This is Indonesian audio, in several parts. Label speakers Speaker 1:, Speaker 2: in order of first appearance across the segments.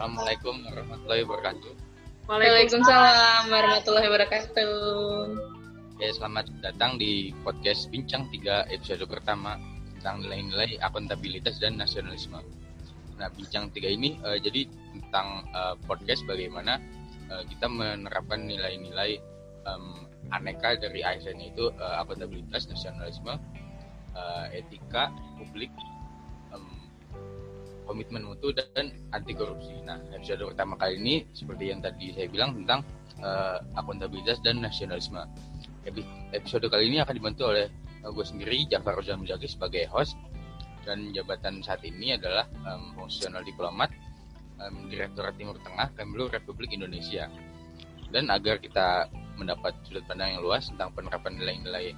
Speaker 1: Assalamualaikum warahmatullahi wabarakatuh.
Speaker 2: Waalaikumsalam warahmatullahi wabarakatuh.
Speaker 1: Oke, selamat datang di podcast Bincang 3 episode pertama tentang nilai-nilai akuntabilitas dan nasionalisme. Nah, Bincang 3 ini uh, jadi tentang uh, podcast bagaimana uh, kita menerapkan nilai-nilai um, aneka dari ASN itu uh, akuntabilitas, nasionalisme, uh, etika, publik, komitmen mutu dan anti korupsi. Nah, episode pertama kali ini seperti yang tadi saya bilang tentang uh, akuntabilitas dan nasionalisme. Episode kali ini akan dibantu oleh uh, gue sendiri Jafar Rozal Muzaki sebagai host dan jabatan saat ini adalah um, fungsional diplomat um, Direktorat Timur Tengah Kemlu Republik Indonesia. Dan agar kita mendapat sudut pandang yang luas tentang penerapan nilai-nilai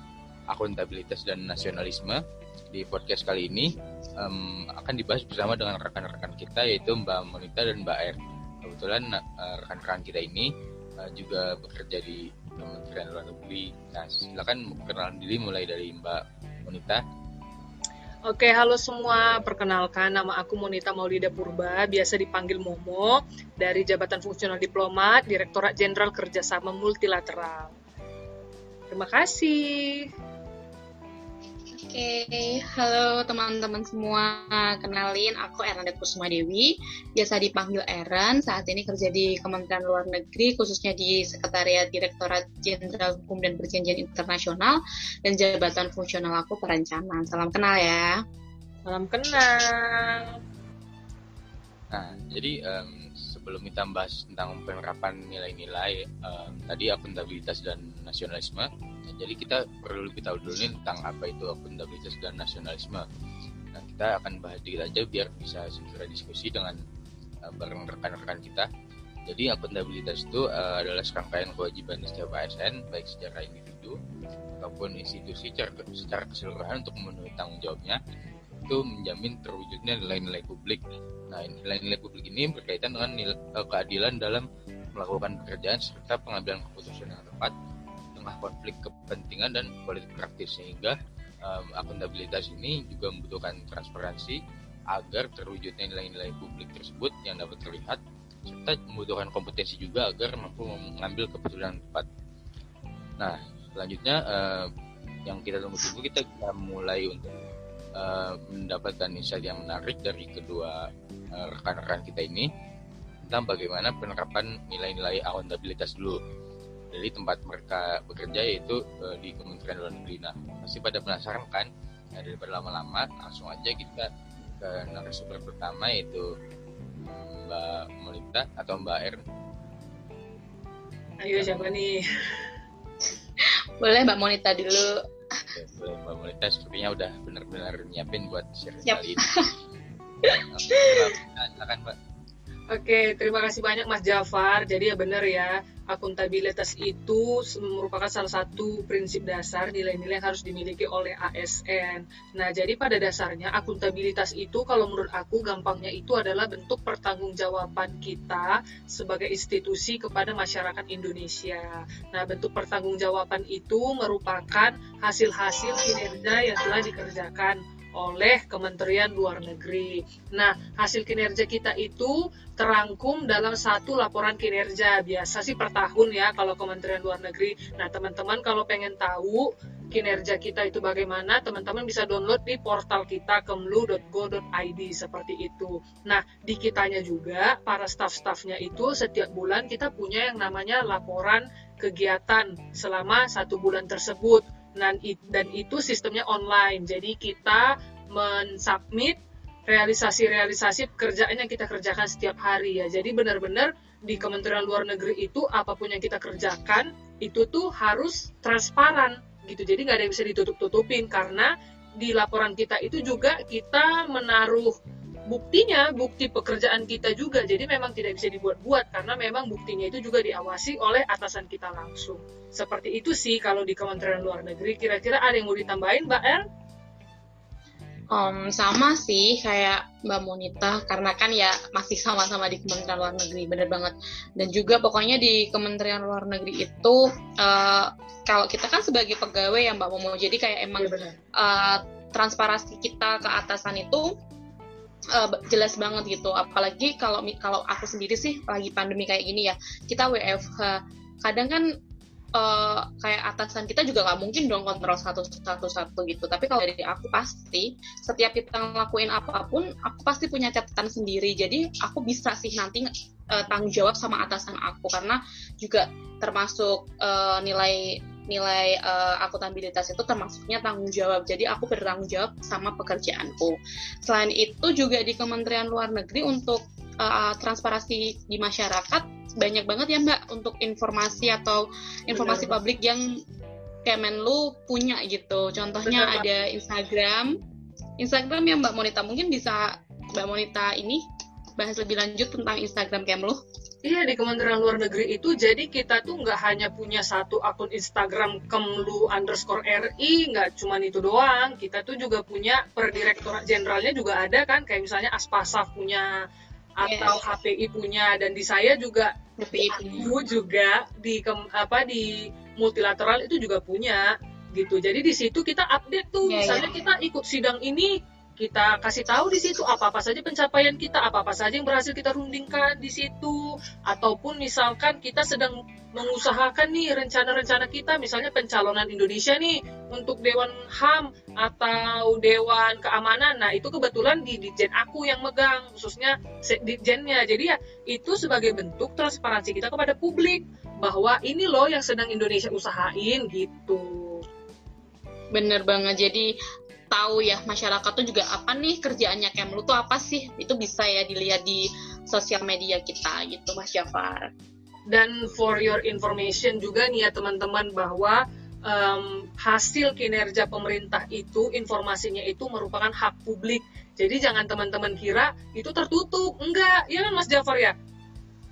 Speaker 1: akuntabilitas dan nasionalisme di podcast kali ini um, akan dibahas bersama dengan rekan-rekan kita yaitu Mbak Monita dan Mbak Er. Kebetulan uh, rekan-rekan kita ini uh, juga bekerja di Kementerian Luar Negeri. Nah, silakan perkenalan diri mulai dari Mbak Monita.
Speaker 2: Oke, halo semua. Perkenalkan, nama aku Monita Maulida Purba, biasa dipanggil Momo, dari Jabatan Fungsional Diplomat, Direktorat Jenderal Kerjasama Multilateral. Terima kasih.
Speaker 3: Oke, okay. halo teman-teman semua. Kenalin, aku Eranda Kusuma Dewi, biasa dipanggil Eren. Saat ini kerja di Kementerian Luar Negeri, khususnya di Sekretariat Direktorat Jenderal Hukum dan Perjanjian Internasional, dan jabatan fungsional aku perencanaan. Salam kenal ya.
Speaker 2: Salam kenal.
Speaker 1: Nah, jadi um, sebelum kita bahas tentang penerapan nilai-nilai um, tadi akuntabilitas dan nasionalisme, jadi kita perlu lebih tahu dulu nih tentang apa itu akuntabilitas dan nasionalisme. Nah, kita akan bahas dikit aja biar bisa segera diskusi dengan uh, bareng rekan-rekan kita. Jadi akuntabilitas itu uh, adalah serangkaian kewajiban setiap ASN baik secara individu ataupun institusi secara, secara keseluruhan untuk memenuhi tanggung jawabnya itu menjamin terwujudnya nilai-nilai publik. Nah, nilai-nilai publik ini berkaitan dengan nilai, uh, keadilan dalam melakukan pekerjaan serta pengambilan keputusan yang tepat tengah konflik kepentingan dan politik praktis sehingga um, akuntabilitas ini juga membutuhkan transparansi agar terwujudnya nilai-nilai publik tersebut yang dapat terlihat serta membutuhkan kompetensi juga agar mampu mengambil keputusan yang tepat. Nah, selanjutnya uh, yang kita tunggu-tunggu kita, kita mulai untuk uh, mendapatkan insight yang menarik dari kedua uh, rekan-rekan kita ini tentang bagaimana penerapan nilai-nilai akuntabilitas dulu dari tempat mereka bekerja yaitu uh, di Kementerian Luar Negeri. Nah, pasti pada penasaran kan? Nah, daripada lama-lama, langsung aja kita ke narasumber pertama yaitu Mbak Molita atau Mbak Er.
Speaker 2: Ayo siapa nih?
Speaker 3: Boleh Mbak Monita dulu.
Speaker 1: Oke, boleh Mbak Monita sepertinya udah benar-benar nyiapin buat share
Speaker 3: kali
Speaker 1: ini. Silakan Mbak.
Speaker 2: Oke, terima kasih banyak Mas Jafar. Jadi ya benar ya, akuntabilitas itu merupakan salah satu prinsip dasar nilai-nilai yang harus dimiliki oleh ASN. Nah, jadi pada dasarnya akuntabilitas itu kalau menurut aku gampangnya itu adalah bentuk pertanggungjawaban kita sebagai institusi kepada masyarakat Indonesia. Nah, bentuk pertanggungjawaban itu merupakan hasil-hasil kinerja yang telah dikerjakan oleh Kementerian Luar Negeri. Nah, hasil kinerja kita itu terangkum dalam satu laporan kinerja. Biasa sih per tahun ya kalau Kementerian Luar Negeri. Nah, teman-teman kalau pengen tahu kinerja kita itu bagaimana, teman-teman bisa download di portal kita kemlu.go.id seperti itu. Nah, di kitanya juga, para staff-staffnya itu setiap bulan kita punya yang namanya laporan kegiatan selama satu bulan tersebut dan, dan itu sistemnya online. Jadi kita mensubmit realisasi-realisasi pekerjaan yang kita kerjakan setiap hari ya. Jadi benar-benar di Kementerian Luar Negeri itu apa pun yang kita kerjakan itu tuh harus transparan gitu. Jadi nggak ada yang bisa ditutup-tutupin karena di laporan kita itu juga kita menaruh buktinya, bukti pekerjaan kita juga. Jadi memang tidak bisa dibuat-buat karena memang buktinya itu juga diawasi oleh atasan kita langsung. Seperti itu sih kalau di Kementerian Luar Negeri. Kira-kira ada yang mau ditambahin, Mbak El?
Speaker 3: Um, sama sih kayak Mbak Monita karena kan ya masih sama-sama di Kementerian Luar Negeri bener banget dan juga pokoknya di Kementerian Luar Negeri itu uh, kalau kita kan sebagai pegawai ya Mbak Momo jadi kayak emang ya, uh, transparansi kita ke atasan itu uh, jelas banget gitu. Apalagi kalau kalau aku sendiri sih lagi pandemi kayak gini ya kita WFH kadang kan uh, kayak atasan kita juga nggak mungkin dong kontrol satu satu satu gitu. Tapi kalau dari aku pasti setiap kita ngelakuin apa pun aku pasti punya catatan sendiri. Jadi aku bisa sih nanti uh, tanggung jawab sama atasan aku. Karena juga termasuk uh, nilai nilai uh, akuntabilitas itu termasuknya tanggung jawab. Jadi aku bertanggung jawab sama pekerjaanku. Selain itu juga di Kementerian Luar Negeri untuk uh, transparansi di masyarakat banyak banget ya Mbak untuk informasi atau informasi Benar. publik yang Kemenlu punya gitu. Contohnya Benar, ada Instagram. Instagram yang Mbak Monita mungkin bisa Mbak Monita ini bahas lebih lanjut tentang Instagram Kemlu.
Speaker 2: Iya di Kementerian Luar Negeri itu jadi kita tuh nggak hanya punya satu akun Instagram Kemlu underscore RI nggak cuma itu doang kita tuh juga punya per direktorat jenderalnya juga ada kan kayak misalnya Aspasaf punya atau yeah. HPI punya dan di saya juga HPI juga di ke, apa di multilateral itu juga punya gitu. Jadi di situ kita update tuh, yeah, misalnya yeah. kita ikut sidang ini kita kasih tahu di situ apa-apa saja pencapaian kita, apa-apa saja yang berhasil kita rundingkan di situ, ataupun misalkan kita sedang mengusahakan nih rencana-rencana kita, misalnya pencalonan Indonesia nih untuk Dewan HAM atau Dewan Keamanan, nah itu kebetulan di Dijen aku yang megang, khususnya Dijennya, jadi ya itu sebagai bentuk transparansi kita kepada publik bahwa ini loh yang sedang Indonesia usahain gitu.
Speaker 3: Bener banget, jadi tahu ya masyarakat tuh juga apa nih kerjaannya Kemlu tuh apa sih? Itu bisa ya dilihat di sosial media kita gitu Mas Jafar.
Speaker 2: Dan for your information juga nih ya teman-teman bahwa um, hasil kinerja pemerintah itu informasinya itu merupakan hak publik. Jadi jangan teman-teman kira itu tertutup. Enggak ya kan Mas Jafar ya?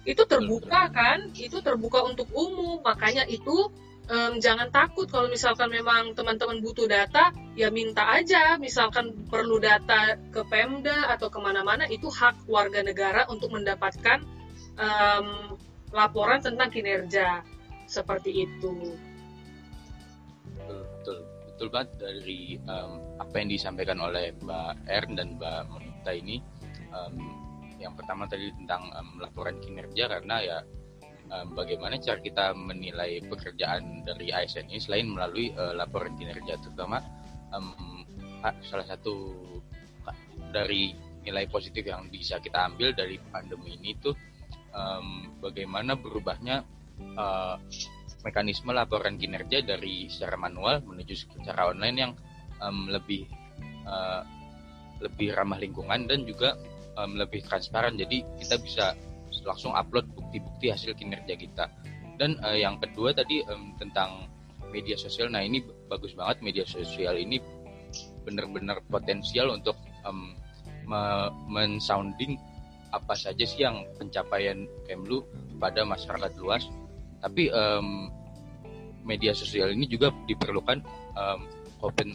Speaker 2: Itu terbuka kan? Itu terbuka untuk umum. Makanya itu um, jangan takut kalau misalkan memang teman-teman butuh data ya minta aja. Misalkan perlu data ke Pemda atau ke mana-mana itu hak warga negara untuk mendapatkan um, laporan tentang kinerja. Seperti itu.
Speaker 1: Betul betul, betul banget dari um, apa yang disampaikan oleh Mbak Ern dan Mbak Monita ini. Um, yang pertama tadi tentang um, laporan kinerja karena ya bagaimana cara kita menilai pekerjaan dari ASN ini selain melalui uh, laporan kinerja? Terutama um, salah satu dari nilai positif yang bisa kita ambil dari pandemi ini tuh um, bagaimana berubahnya uh, mekanisme laporan kinerja dari secara manual menuju secara online yang um, lebih uh, lebih ramah lingkungan dan juga um, lebih transparan. Jadi kita bisa langsung upload bukti-bukti hasil kinerja kita. Dan uh, yang kedua tadi um, tentang media sosial. Nah ini bagus banget media sosial ini benar-benar potensial untuk um, me mensounding apa saja sih yang pencapaian Kemlu pada masyarakat luas. Tapi um, media sosial ini juga diperlukan um,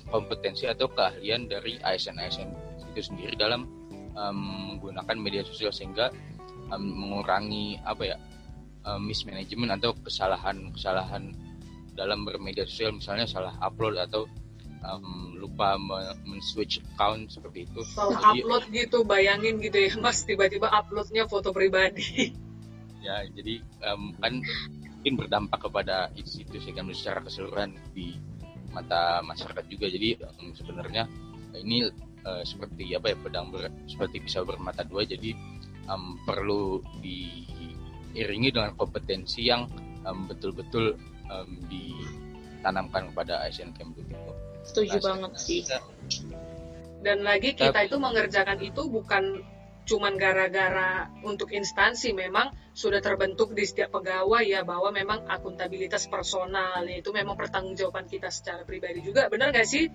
Speaker 1: kompetensi atau keahlian dari ASN-ASN itu sendiri dalam um, menggunakan media sosial sehingga um, mengurangi apa ya um, mismanagement atau kesalahan-kesalahan dalam bermedia sosial misalnya salah upload atau um, lupa men-switch account seperti itu.
Speaker 2: Salah jadi, upload gitu, bayangin gitu ya mas tiba-tiba uploadnya foto pribadi.
Speaker 1: Ya, jadi um, kan mungkin berdampak kepada institusi kan secara keseluruhan di mata masyarakat juga. Jadi um, sebenarnya ini uh, seperti apa ya pedang ber, seperti pisau bermata dua. Jadi um, perlu diiringi dengan kompetensi yang um, betul-betul um, ditanamkan kepada Asian Camp itu.
Speaker 3: Setuju nah, banget sih.
Speaker 2: Dan lagi kita itu mengerjakan itu bukan cuman gara-gara untuk instansi memang sudah terbentuk di setiap pegawai ya bahwa memang akuntabilitas personal itu memang pertanggungjawaban kita secara pribadi juga benar gak sih?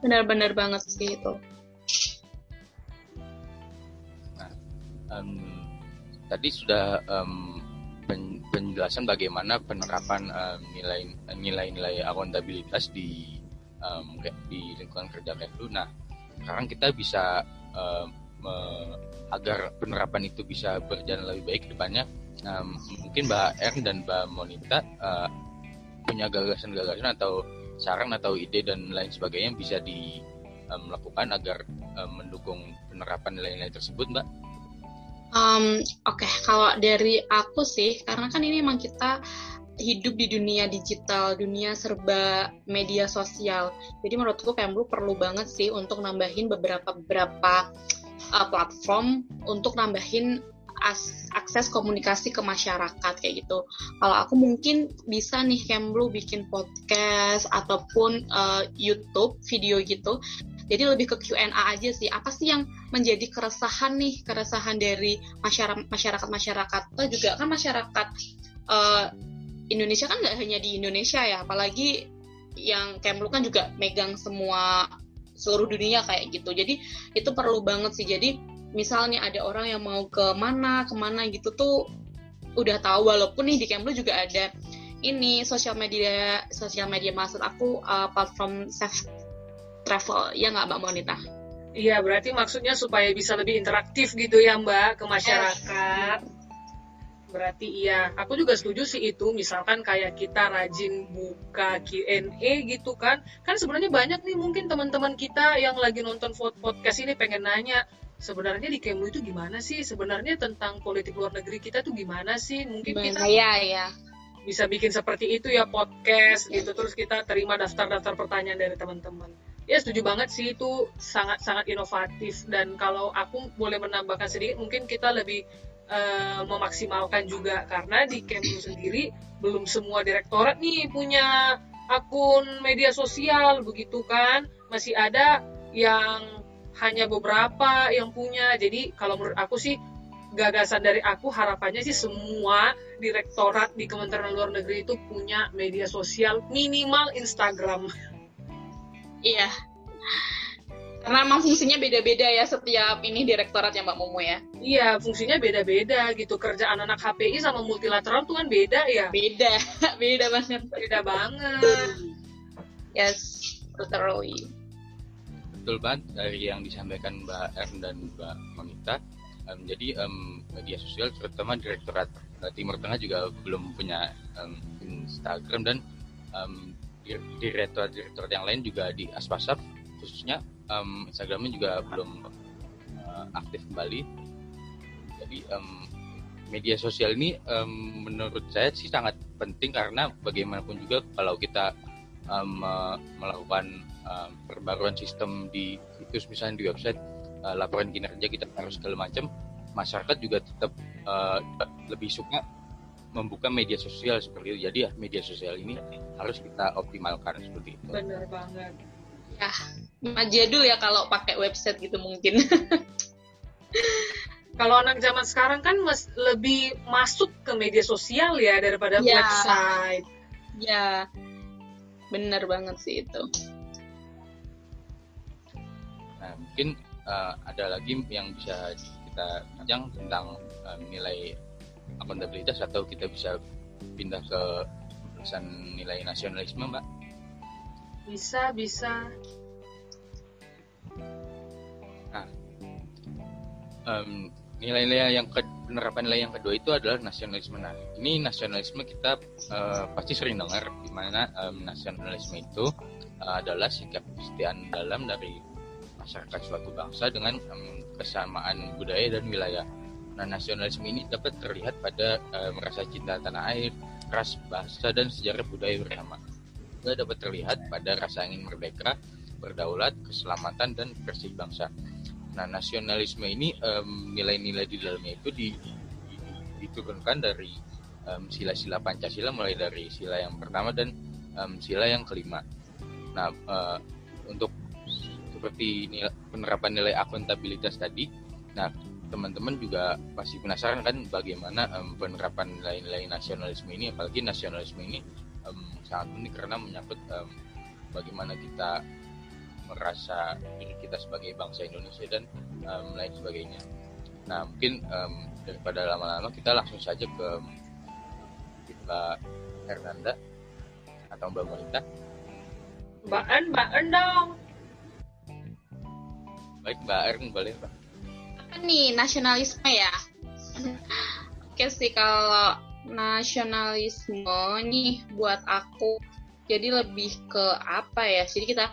Speaker 3: Benar-benar banget sih itu.
Speaker 1: Um, tadi sudah um, pen, penjelasan bagaimana penerapan nilai nilai-nilai akuntabilitas di um, di lingkungan kerja Kemlu. Nah, sekarang kita bisa um, me, agar penerapan itu bisa berjalan lebih baik depannya. Um, mungkin Mbak Ern dan Mbak Monita uh, punya gagasan-gagasan atau saran atau ide dan lain sebagainya bisa di um, agar mendukung penerapan nilai-nilai tersebut, Mbak?
Speaker 3: Um, Oke, okay. kalau dari aku sih, karena kan ini memang kita hidup di dunia digital, dunia serba media sosial. Jadi menurutku Kemlu perlu banget sih untuk nambahin beberapa beberapa uh, platform untuk nambahin as, akses komunikasi ke masyarakat kayak gitu. Kalau aku mungkin bisa nih Kemlu bikin podcast ataupun uh, YouTube video gitu. Jadi lebih ke Q&A aja sih. Apa sih yang menjadi keresahan nih, keresahan dari masyarakat masyarakat masyarakat. Atau juga kan masyarakat uh, Indonesia kan nggak hanya di Indonesia ya, apalagi yang Kemlu kan juga megang semua seluruh dunia kayak gitu. Jadi itu perlu banget sih. Jadi misalnya ada orang yang mau ke mana ke mana gitu tuh udah tahu walaupun nih di Kemlu juga ada ini sosial media sosial media maksud aku uh, platform travel ya nggak mbak Monita?
Speaker 2: Iya berarti maksudnya supaya bisa lebih interaktif gitu ya mbak ke masyarakat. Berarti iya, aku juga setuju sih itu. Misalkan kayak kita rajin buka Q&A gitu kan. Kan sebenarnya banyak nih mungkin teman-teman kita yang lagi nonton podcast ini pengen nanya, sebenarnya di Kemlu itu gimana sih sebenarnya tentang politik luar negeri kita tuh gimana sih mungkin kita
Speaker 3: ya ya
Speaker 2: bisa bikin seperti itu ya podcast gitu terus kita terima daftar-daftar pertanyaan dari teman-teman ya setuju banget sih itu sangat-sangat inovatif dan kalau aku boleh menambahkan sedikit mungkin kita lebih uh, memaksimalkan juga karena di Kemlu sendiri belum semua direktorat nih punya akun media sosial begitu kan masih ada yang hanya beberapa yang punya. Jadi kalau menurut aku sih gagasan dari aku harapannya sih semua direktorat di Kementerian Luar Negeri itu punya media sosial minimal Instagram.
Speaker 3: Iya. Karena emang fungsinya beda-beda ya setiap ini direktorat ya Mbak Momo ya.
Speaker 2: Iya, fungsinya beda-beda gitu. Kerjaan anak HPI sama multilateral tuh kan beda ya.
Speaker 3: Beda, beda banget.
Speaker 2: Beda banget.
Speaker 3: Yes, totally
Speaker 1: betul banget dari yang disampaikan Mbak Ern dan Mbak Monita. Um, jadi um, media sosial terutama Direktorat uh, Timur Tengah juga belum punya um, Instagram dan um, direktorat-direktorat yang lain juga di Aspasaf khususnya um, Instagramnya juga belum uh, aktif kembali. Jadi um, media sosial ini um, menurut saya sih sangat penting karena bagaimanapun juga kalau kita um, melakukan um, perbaruan sistem di situs misalnya di website uh, laporan kinerja kita harus segala macam masyarakat juga tetap uh, lebih suka membuka media sosial seperti itu. Jadi ya media sosial ini harus kita optimalkan seperti itu.
Speaker 2: Benar banget.
Speaker 3: Ya jadul ya kalau pakai website gitu mungkin.
Speaker 2: Kalau anak zaman sekarang kan mas, lebih masuk ke media sosial ya daripada ya. website.
Speaker 3: Ya benar banget sih itu.
Speaker 1: Nah, mungkin uh, ada lagi yang bisa kita bincang tentang uh, nilai akuntabilitas atau kita bisa pindah ke urusan nilai nasionalisme, Mbak?
Speaker 2: Bisa, bisa.
Speaker 1: Nah, um, nilai-nilai yang ke, penerapan nilai yang kedua itu adalah nasionalisme. Nah, ini nasionalisme kita uh, pasti sering dengar di mana um, nasionalisme itu uh, adalah sikap kesetiaan dalam dari masyarakat suatu bangsa dengan um, kesamaan budaya dan wilayah. Nah, nasionalisme ini dapat terlihat pada um, rasa cinta tanah air, ras, bahasa, dan sejarah budaya bersama. Juga dapat terlihat pada rasa ingin merdeka, berdaulat, keselamatan, dan bersih bangsa. Nah, nasionalisme ini nilai-nilai um, di dalamnya itu di, di, diturunkan dari sila-sila um, Pancasila mulai dari sila yang pertama dan um, sila yang kelima. Nah, uh, untuk seperti nilai, penerapan nilai akuntabilitas tadi. Nah, teman-teman juga pasti penasaran kan bagaimana um, penerapan nilai-nilai nasionalisme ini, apalagi nasionalisme ini um, sangat penting karena menyangkut um, bagaimana kita merasa diri kita sebagai bangsa Indonesia dan um, lain sebagainya. Nah, mungkin um, daripada lama-lama kita langsung saja ke Mbak Hernanda atau Mbak Monita.
Speaker 2: Mbak En, Mbak En dong.
Speaker 1: Baik Mbak Erin boleh Mbak.
Speaker 3: Nih nasionalisme ya? Oke sih kalau nasionalisme nih buat aku jadi lebih ke apa ya? Jadi kita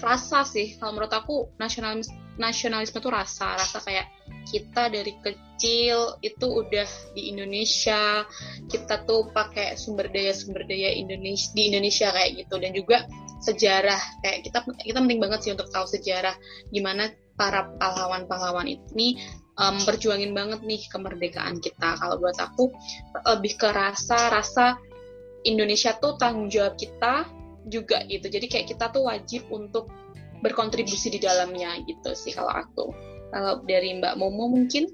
Speaker 3: rasa sih kalau menurut aku nasionalisme nasionalisme itu rasa rasa kayak kita dari kecil itu udah di Indonesia kita tuh pakai sumber daya sumber daya Indonesia di Indonesia kayak gitu dan juga sejarah kayak kita kita penting banget sih untuk tahu sejarah gimana para pahlawan-pahlawan ini um, berjuangin banget nih kemerdekaan kita. Kalau buat aku lebih ke rasa rasa Indonesia tuh tanggung jawab kita juga gitu. Jadi kayak kita tuh wajib untuk berkontribusi di dalamnya gitu sih kalau aku. Kalau dari Mbak Momo mungkin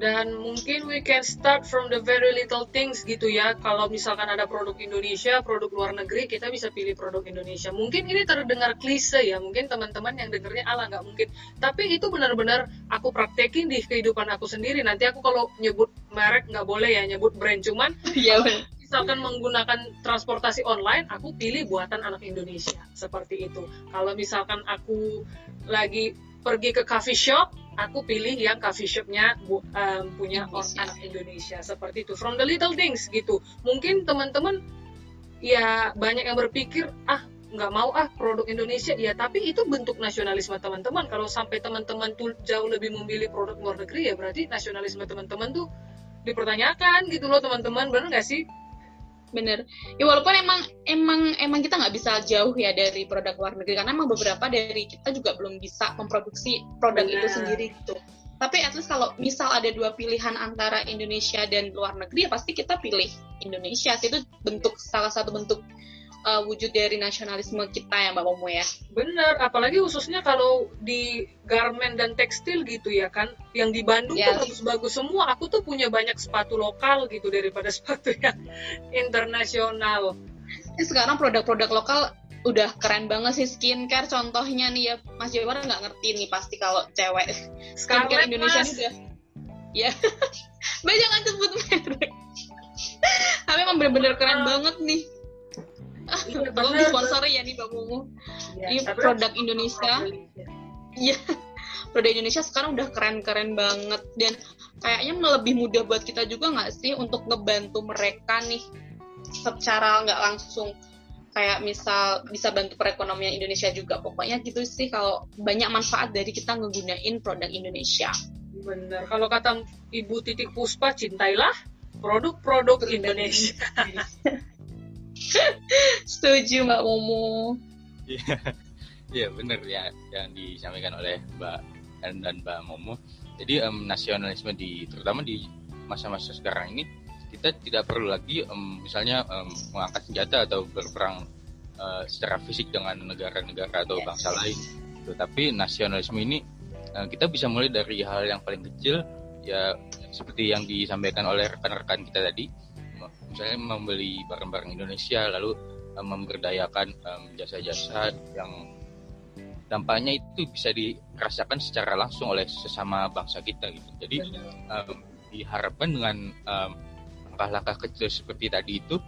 Speaker 2: dan mungkin we can start from the very little things gitu ya. Kalau misalkan ada produk Indonesia produk luar negeri kita bisa pilih produk Indonesia. Mungkin ini terdengar klise ya. Mungkin teman-teman yang dengernya ala nggak mungkin. Tapi itu benar-benar aku praktekin di kehidupan aku sendiri. Nanti aku kalau nyebut merek nggak boleh ya nyebut brand. Cuman
Speaker 3: ya,
Speaker 2: misalkan menggunakan transportasi online aku pilih buatan anak Indonesia. Seperti itu. Kalau misalkan aku lagi pergi ke coffee shop aku pilih yang coffee shopnya um, punya orang anak Indonesia seperti itu. From the little things gitu. Mungkin teman-teman ya banyak yang berpikir ah nggak mau ah produk Indonesia. Ya tapi itu bentuk nasionalisme teman-teman. Kalau sampai teman-teman tuh jauh lebih memilih produk luar negeri ya berarti nasionalisme teman-teman tuh dipertanyakan gitu loh teman-teman. Benar nggak sih
Speaker 3: bener. Ya walaupun emang emang emang kita nggak bisa jauh ya dari produk luar negeri karena emang beberapa dari kita juga belum bisa memproduksi produk bener. itu sendiri gitu. Tapi at least kalau misal ada dua pilihan antara Indonesia dan luar negeri ya pasti kita pilih Indonesia. Sih itu bentuk salah satu bentuk uh, wujud dari nasionalisme kita ya Mbak Momo ya.
Speaker 2: Bener, apalagi khususnya kalau di garment dan tekstil gitu ya kan, yang di Bandung yes. tuh bagus-bagus semua. Aku tuh punya banyak sepatu lokal gitu daripada sepatu yang internasional.
Speaker 3: Ini sekarang produk-produk lokal udah keren banget sih skincare contohnya nih ya Mas Jawar nggak ngerti nih pasti kalau cewek skincare Indonesia mas. udah ya Mbak jangan sebut merek tapi emang bener-bener keren banget nih Tolong disponsori ya nih Mbak Mumu. Ya, ini produk Indonesia. Iya. produk Indonesia sekarang udah keren-keren banget. Dan kayaknya lebih mudah buat kita juga nggak sih untuk ngebantu mereka nih secara nggak langsung? Kayak misal bisa bantu perekonomian Indonesia juga. Pokoknya gitu sih kalau banyak manfaat dari kita ngegunain produk Indonesia.
Speaker 2: Bener. Kalau kata Ibu Titik Puspa cintailah produk-produk Indonesia
Speaker 3: Setuju Mbak Momo.
Speaker 1: Iya, iya benar ya yang disampaikan oleh Mbak dan, dan Mbak Momo. Jadi um, nasionalisme di terutama di masa-masa sekarang ini kita tidak perlu lagi um, misalnya um, mengangkat senjata atau berperang uh, secara fisik dengan negara-negara atau yes. bangsa lain. Tetapi nasionalisme ini uh, kita bisa mulai dari hal yang paling kecil ya seperti yang disampaikan oleh rekan-rekan kita tadi misalnya membeli barang-barang Indonesia lalu um, memberdayakan jasa-jasa um, yang dampaknya itu bisa dirasakan secara langsung oleh sesama bangsa kita gitu. Jadi um, diharapkan dengan um, langkah-langkah kecil seperti tadi itu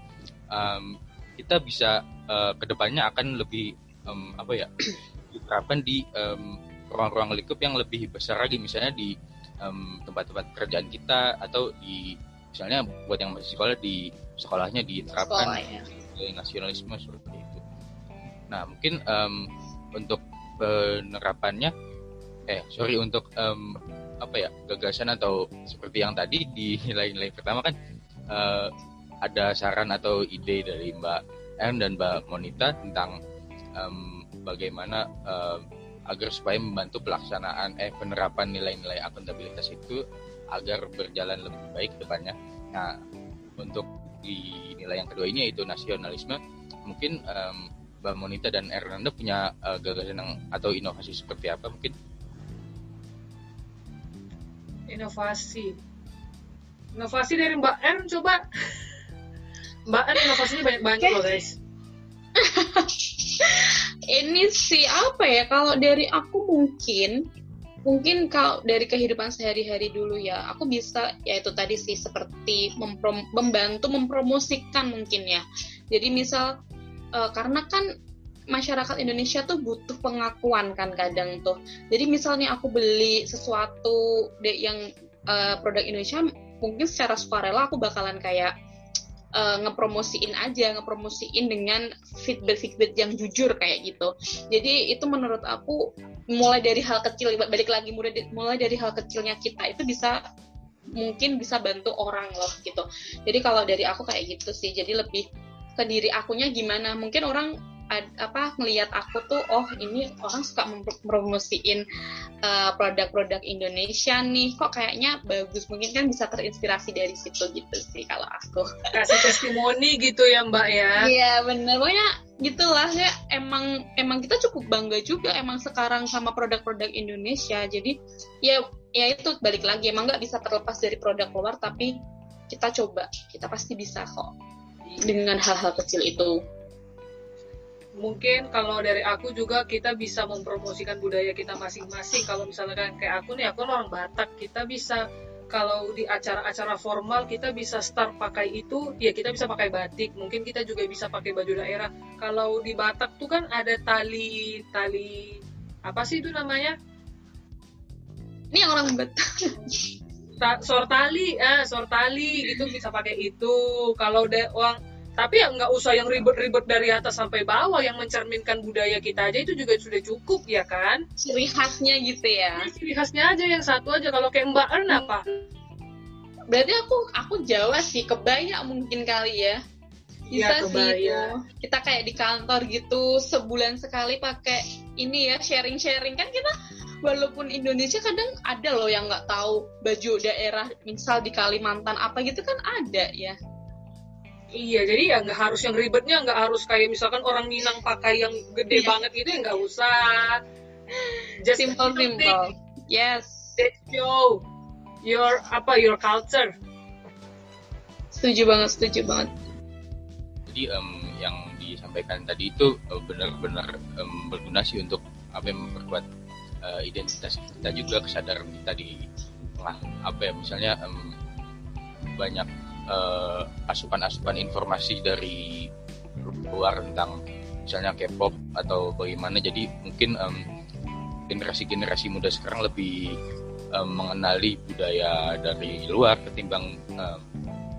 Speaker 1: um, kita bisa uh, ke depannya akan lebih um, apa ya diterapkan di um, ruang-ruang lingkup yang lebih besar lagi misalnya di tempat-tempat um, kerjaan kita atau di misalnya buat yang masih sekolah di sekolahnya diterapkan Sekolah, ya. nasionalisme seperti itu. Nah mungkin um, untuk penerapannya, eh sorry untuk um, apa ya gagasan atau seperti yang tadi di nilai-nilai pertama kan uh, ada saran atau ide dari Mbak M dan Mbak Monita tentang um, bagaimana uh, agar supaya membantu pelaksanaan eh penerapan nilai-nilai akuntabilitas itu agar berjalan lebih baik ke depannya. Nah, untuk di nilai yang kedua ini yaitu nasionalisme, mungkin um, Mbak Monita dan Hernanda punya uh, gagasan yang, atau inovasi seperti apa mungkin?
Speaker 2: Inovasi. Inovasi dari Mbak M coba. Mbak M inovasinya banyak-banyak loh guys.
Speaker 3: ini sih apa ya kalau dari aku mungkin mungkin kalau dari kehidupan sehari-hari dulu ya aku bisa ya itu tadi sih seperti memprom membantu mempromosikan mungkin ya. Jadi misal uh, karena kan masyarakat Indonesia tuh butuh pengakuan kan kadang tuh. Jadi misalnya aku beli sesuatu yang uh, produk Indonesia mungkin secara sukarela aku bakalan kayak uh, ngepromosiin aja, ngepromosiin dengan feedback-feedback yang jujur kayak gitu. Jadi itu menurut aku mulai dari hal kecil, balik lagi mulai dari hal kecilnya kita itu bisa mungkin bisa bantu orang loh gitu. Jadi kalau dari aku kayak gitu sih. Jadi lebih ke diri akunya gimana. Mungkin orang ad, apa ngelihat aku tuh oh ini orang suka mempromosiin uh, produk-produk Indonesia nih. Kok kayaknya bagus mungkin kan bisa terinspirasi dari situ gitu sih kalau aku.
Speaker 2: Kasih testimoni gitu ya mbak ya.
Speaker 3: Iya bener. Pokoknya gitulah ya. Emang emang kita cukup bangga juga emang sekarang sama produk-produk Indonesia. Jadi ya ya itu balik lagi. Emang nggak bisa terlepas dari produk luar tapi kita coba. Kita pasti bisa kok dengan hal-hal kecil itu
Speaker 2: mungkin kalau dari aku juga kita bisa mempromosikan budaya kita masing-masing. Kalau misalkan kayak aku nih aku orang Batak kita bisa kalau di acara-acara formal kita bisa start pakai itu ya kita bisa pakai batik. Mungkin kita juga bisa pakai baju daerah. Kalau di Batak tuh kan ada tali tali apa sih itu namanya?
Speaker 3: Ini yang orang Batak.
Speaker 2: Ta sortali ah sortali itu bisa pakai itu. Kalau de uang tapi ya nggak usah yang ribet-ribet dari atas sampai bawah yang mencerminkan budaya kita aja itu juga sudah cukup ya kan?
Speaker 3: Ciri khasnya gitu ya,
Speaker 2: ya ciri khasnya aja yang satu aja. Kalau kayak Mbak Ern apa?
Speaker 3: Berarti aku aku Jawa sih kebaya mungkin kali ya. Bisa ya, sih itu. Kita kayak di kantor gitu sebulan sekali pakai ini ya sharing sharing kan kita walaupun Indonesia kadang ada loh yang nggak tahu baju daerah misal di Kalimantan apa gitu kan ada ya
Speaker 2: Iya, jadi ya nggak harus yang ribetnya, nggak harus kayak misalkan orang Minang pakai yang gede yeah. banget gitu ya nggak usah.
Speaker 3: Just simple simple. Yes.
Speaker 2: That show your apa your culture.
Speaker 3: Setuju banget, setuju banget.
Speaker 1: Jadi um, yang disampaikan tadi itu uh, benar-benar um, berguna sih untuk apa yang memperkuat uh, identitas kita juga kesadaran kita di tengah apa ya misalnya um, banyak uh, asupan-asupan informasi dari luar tentang misalnya K-pop atau bagaimana jadi mungkin generasi-generasi muda sekarang lebih um, mengenali budaya dari luar ketimbang um,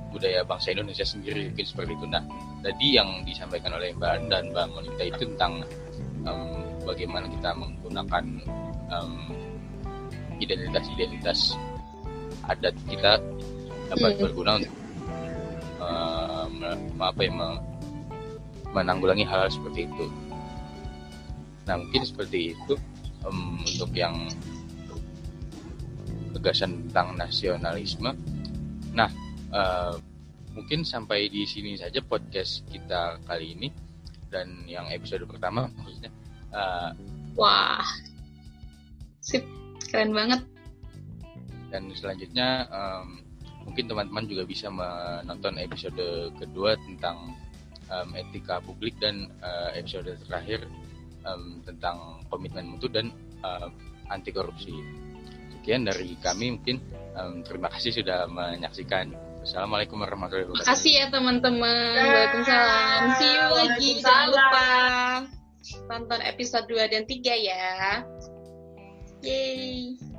Speaker 1: budaya bangsa Indonesia sendiri mungkin seperti itu nah tadi yang disampaikan oleh Mbak dan Mbak Monika itu tentang um, bagaimana kita menggunakan um, identitas-identitas adat kita dapat hmm. berguna untuk apa ya menanggulangi hal, hal seperti itu. Nah mungkin seperti itu um, untuk yang gagasan tentang nasionalisme. Nah uh, mungkin sampai di sini saja podcast kita kali ini dan yang episode pertama maksudnya. Uh,
Speaker 3: Wah, sip, keren banget.
Speaker 1: Dan selanjutnya um, mungkin teman-teman juga bisa menonton episode kedua tentang um, etika publik dan uh, episode terakhir um, tentang komitmen mutu dan uh, anti korupsi. Sekian dari kami mungkin um, terima kasih sudah menyaksikan. Assalamualaikum warahmatullahi wabarakatuh.
Speaker 3: Terima kasih ya teman-teman. Waalaikumsalam. See you lagi. Jangan lupa tonton episode 2 dan 3 ya. Yeay.